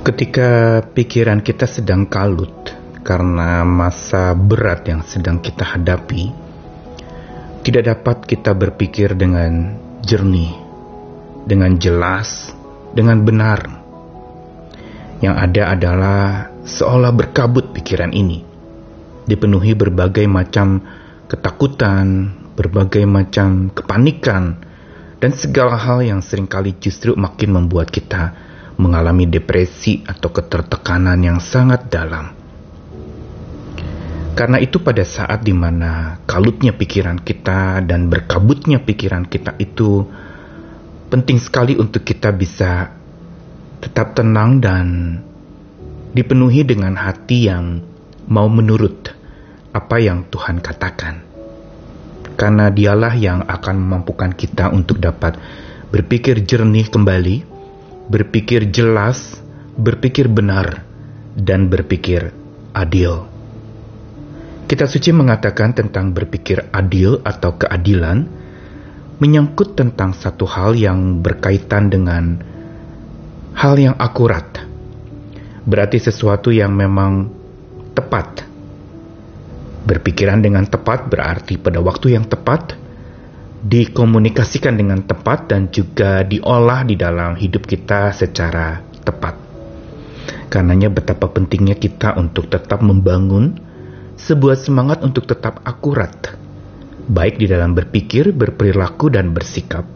Ketika pikiran kita sedang kalut karena masa berat yang sedang kita hadapi, tidak dapat kita berpikir dengan jernih, dengan jelas, dengan benar. Yang ada adalah seolah berkabut pikiran ini, dipenuhi berbagai macam ketakutan, berbagai macam kepanikan, dan segala hal yang sering kali justru makin membuat kita mengalami depresi atau ketertekanan yang sangat dalam. Karena itu pada saat di mana kalutnya pikiran kita dan berkabutnya pikiran kita itu penting sekali untuk kita bisa tetap tenang dan dipenuhi dengan hati yang mau menurut apa yang Tuhan katakan karena dialah yang akan memampukan kita untuk dapat berpikir jernih kembali, berpikir jelas, berpikir benar, dan berpikir adil. Kita suci mengatakan tentang berpikir adil atau keadilan, menyangkut tentang satu hal yang berkaitan dengan hal yang akurat. Berarti sesuatu yang memang tepat Berpikiran dengan tepat berarti pada waktu yang tepat, dikomunikasikan dengan tepat dan juga diolah di dalam hidup kita secara tepat. Karenanya betapa pentingnya kita untuk tetap membangun sebuah semangat untuk tetap akurat, baik di dalam berpikir, berperilaku, dan bersikap.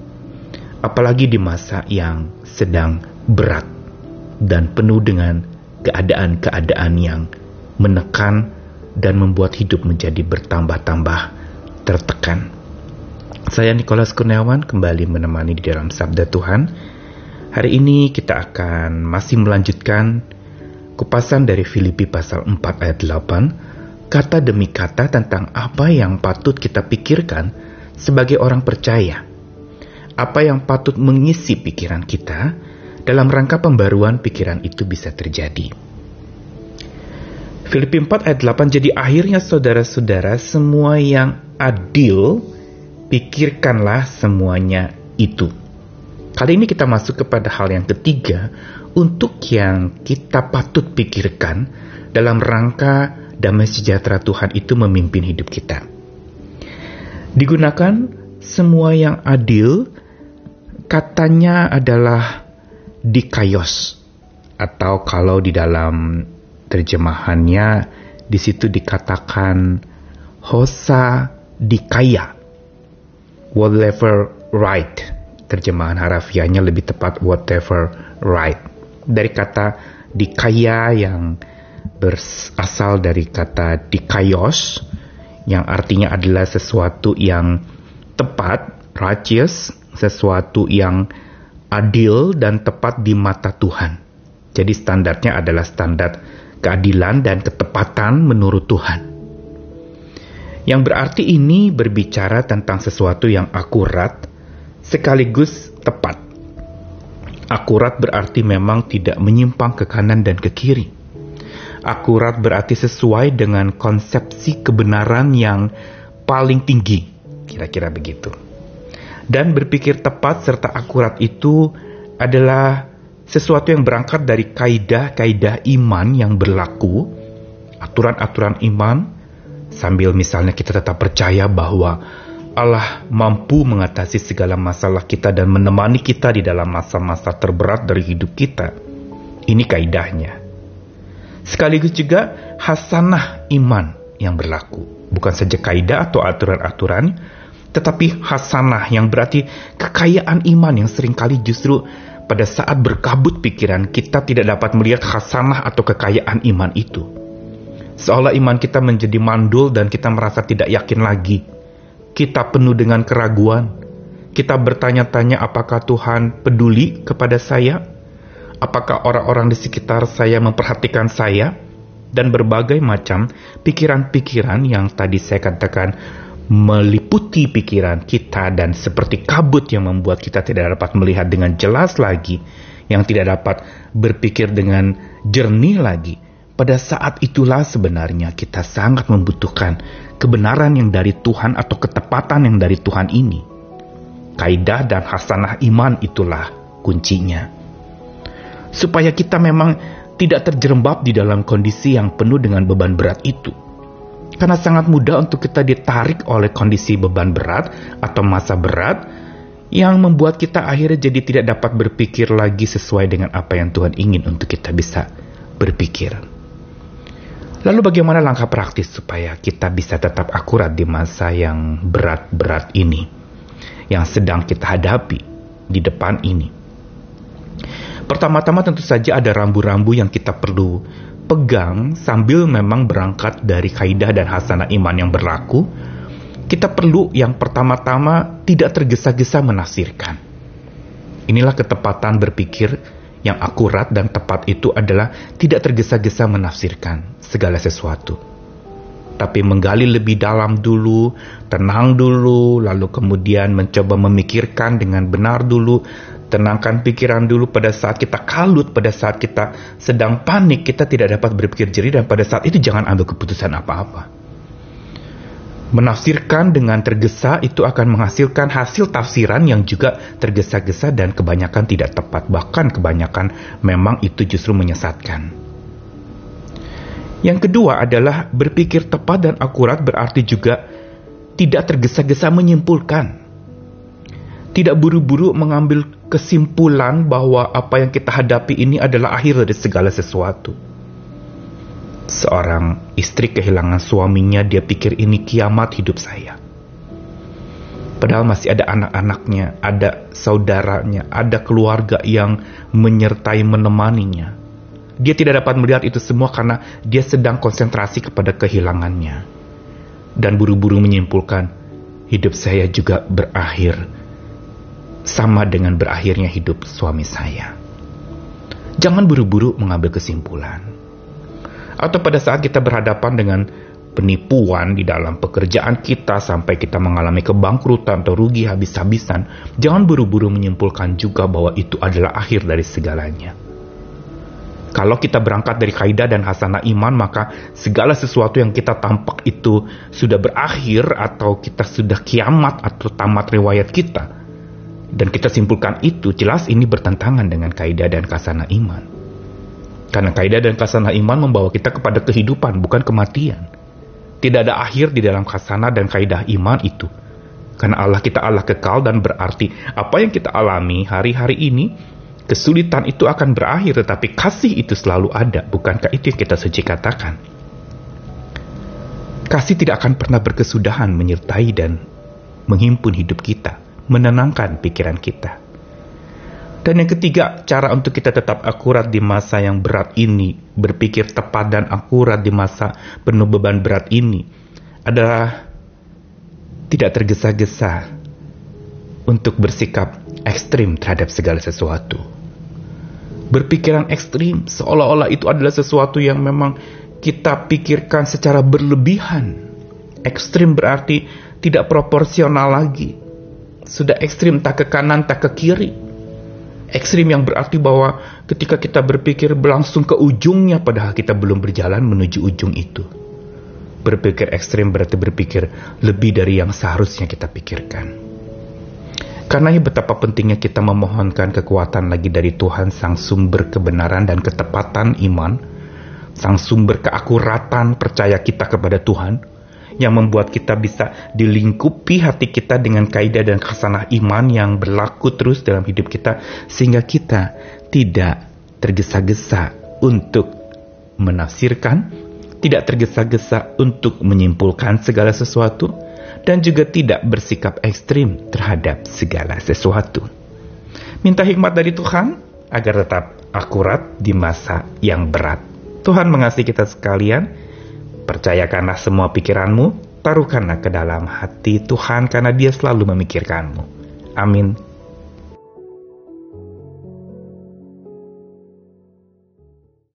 Apalagi di masa yang sedang berat dan penuh dengan keadaan-keadaan yang menekan dan membuat hidup menjadi bertambah-tambah tertekan. Saya Nikolas Kurniawan kembali menemani di dalam Sabda Tuhan. Hari ini kita akan masih melanjutkan kupasan dari Filipi pasal 4 ayat 8, kata demi kata tentang apa yang patut kita pikirkan sebagai orang percaya. Apa yang patut mengisi pikiran kita dalam rangka pembaruan pikiran itu bisa terjadi. Filipi 4 ayat 8 jadi akhirnya saudara-saudara semua yang adil pikirkanlah semuanya itu. Kali ini kita masuk kepada hal yang ketiga untuk yang kita patut pikirkan dalam rangka damai sejahtera Tuhan itu memimpin hidup kita. Digunakan semua yang adil katanya adalah dikayos atau kalau di dalam terjemahannya di situ dikatakan hosa dikaya whatever right. Terjemahan harafiahnya lebih tepat whatever right. Dari kata dikaya yang berasal dari kata dikayos yang artinya adalah sesuatu yang tepat righteous sesuatu yang adil dan tepat di mata Tuhan. Jadi standarnya adalah standar keadilan dan ketepatan menurut Tuhan. Yang berarti ini berbicara tentang sesuatu yang akurat sekaligus tepat. Akurat berarti memang tidak menyimpang ke kanan dan ke kiri. Akurat berarti sesuai dengan konsepsi kebenaran yang paling tinggi, kira-kira begitu. Dan berpikir tepat serta akurat itu adalah sesuatu yang berangkat dari kaidah-kaidah iman yang berlaku, aturan-aturan iman, sambil misalnya kita tetap percaya bahwa Allah mampu mengatasi segala masalah kita dan menemani kita di dalam masa-masa terberat dari hidup kita. Ini kaidahnya. Sekaligus juga hasanah iman yang berlaku. Bukan saja kaidah atau aturan-aturan, tetapi hasanah yang berarti kekayaan iman yang sering kali justru pada saat berkabut pikiran kita tidak dapat melihat khasanah atau kekayaan iman itu. Seolah iman kita menjadi mandul dan kita merasa tidak yakin lagi. Kita penuh dengan keraguan. Kita bertanya-tanya apakah Tuhan peduli kepada saya? Apakah orang-orang di sekitar saya memperhatikan saya? Dan berbagai macam pikiran-pikiran yang tadi saya katakan meliputi pikiran kita dan seperti kabut yang membuat kita tidak dapat melihat dengan jelas lagi, yang tidak dapat berpikir dengan jernih lagi. Pada saat itulah sebenarnya kita sangat membutuhkan kebenaran yang dari Tuhan atau ketepatan yang dari Tuhan ini. Kaidah dan hasanah iman itulah kuncinya. supaya kita memang tidak terjerembab di dalam kondisi yang penuh dengan beban berat itu. Karena sangat mudah untuk kita ditarik oleh kondisi beban berat atau masa berat yang membuat kita akhirnya jadi tidak dapat berpikir lagi sesuai dengan apa yang Tuhan ingin untuk kita bisa berpikir. Lalu bagaimana langkah praktis supaya kita bisa tetap akurat di masa yang berat-berat ini yang sedang kita hadapi di depan ini? Pertama-tama tentu saja ada rambu-rambu yang kita perlu pegang sambil memang berangkat dari kaidah dan hasanah iman yang berlaku. Kita perlu yang pertama-tama tidak tergesa-gesa menafsirkan. Inilah ketepatan berpikir yang akurat dan tepat itu adalah tidak tergesa-gesa menafsirkan segala sesuatu. Tapi menggali lebih dalam dulu, tenang dulu, lalu kemudian mencoba memikirkan dengan benar dulu, tenangkan pikiran dulu pada saat kita kalut, pada saat kita sedang panik, kita tidak dapat berpikir jernih dan pada saat itu jangan ambil keputusan apa-apa. Menafsirkan dengan tergesa itu akan menghasilkan hasil tafsiran yang juga tergesa-gesa dan kebanyakan tidak tepat. Bahkan kebanyakan memang itu justru menyesatkan. Yang kedua adalah berpikir tepat dan akurat berarti juga tidak tergesa-gesa menyimpulkan. Tidak buru-buru mengambil kesimpulan bahwa apa yang kita hadapi ini adalah akhir dari segala sesuatu. Seorang istri kehilangan suaminya, dia pikir ini kiamat hidup saya. Padahal masih ada anak-anaknya, ada saudaranya, ada keluarga yang menyertai menemaninya. Dia tidak dapat melihat itu semua karena dia sedang konsentrasi kepada kehilangannya. Dan buru-buru menyimpulkan, hidup saya juga berakhir sama dengan berakhirnya hidup suami saya. Jangan buru-buru mengambil kesimpulan. Atau pada saat kita berhadapan dengan penipuan di dalam pekerjaan kita sampai kita mengalami kebangkrutan atau rugi habis-habisan, jangan buru-buru menyimpulkan juga bahwa itu adalah akhir dari segalanya. Kalau kita berangkat dari kaidah dan hasanah iman, maka segala sesuatu yang kita tampak itu sudah berakhir atau kita sudah kiamat atau tamat riwayat kita dan kita simpulkan itu jelas ini bertentangan dengan kaidah dan kasana iman. Karena kaidah dan kasana iman membawa kita kepada kehidupan bukan kematian. Tidak ada akhir di dalam kasana dan kaidah iman itu. Karena Allah kita Allah kekal dan berarti apa yang kita alami hari-hari ini kesulitan itu akan berakhir tetapi kasih itu selalu ada. Bukankah itu yang kita suci katakan? Kasih tidak akan pernah berkesudahan menyertai dan menghimpun hidup kita menenangkan pikiran kita. Dan yang ketiga, cara untuk kita tetap akurat di masa yang berat ini, berpikir tepat dan akurat di masa penuh beban berat ini, adalah tidak tergesa-gesa untuk bersikap ekstrim terhadap segala sesuatu. Berpikiran ekstrim seolah-olah itu adalah sesuatu yang memang kita pikirkan secara berlebihan. Ekstrim berarti tidak proporsional lagi sudah ekstrim tak ke kanan tak ke kiri. Ekstrim yang berarti bahwa ketika kita berpikir berlangsung ke ujungnya padahal kita belum berjalan menuju ujung itu. Berpikir ekstrim berarti berpikir lebih dari yang seharusnya kita pikirkan. Karena betapa pentingnya kita memohonkan kekuatan lagi dari Tuhan sang sumber kebenaran dan ketepatan iman, sang sumber keakuratan percaya kita kepada Tuhan, yang membuat kita bisa dilingkupi hati kita dengan kaidah dan khasanah iman yang berlaku terus dalam hidup kita sehingga kita tidak tergesa-gesa untuk menafsirkan, tidak tergesa-gesa untuk menyimpulkan segala sesuatu, dan juga tidak bersikap ekstrim terhadap segala sesuatu. Minta hikmat dari Tuhan agar tetap akurat di masa yang berat. Tuhan mengasihi kita sekalian. Percayakanlah semua pikiranmu, taruhkanlah ke dalam hati Tuhan karena dia selalu memikirkanmu. Amin.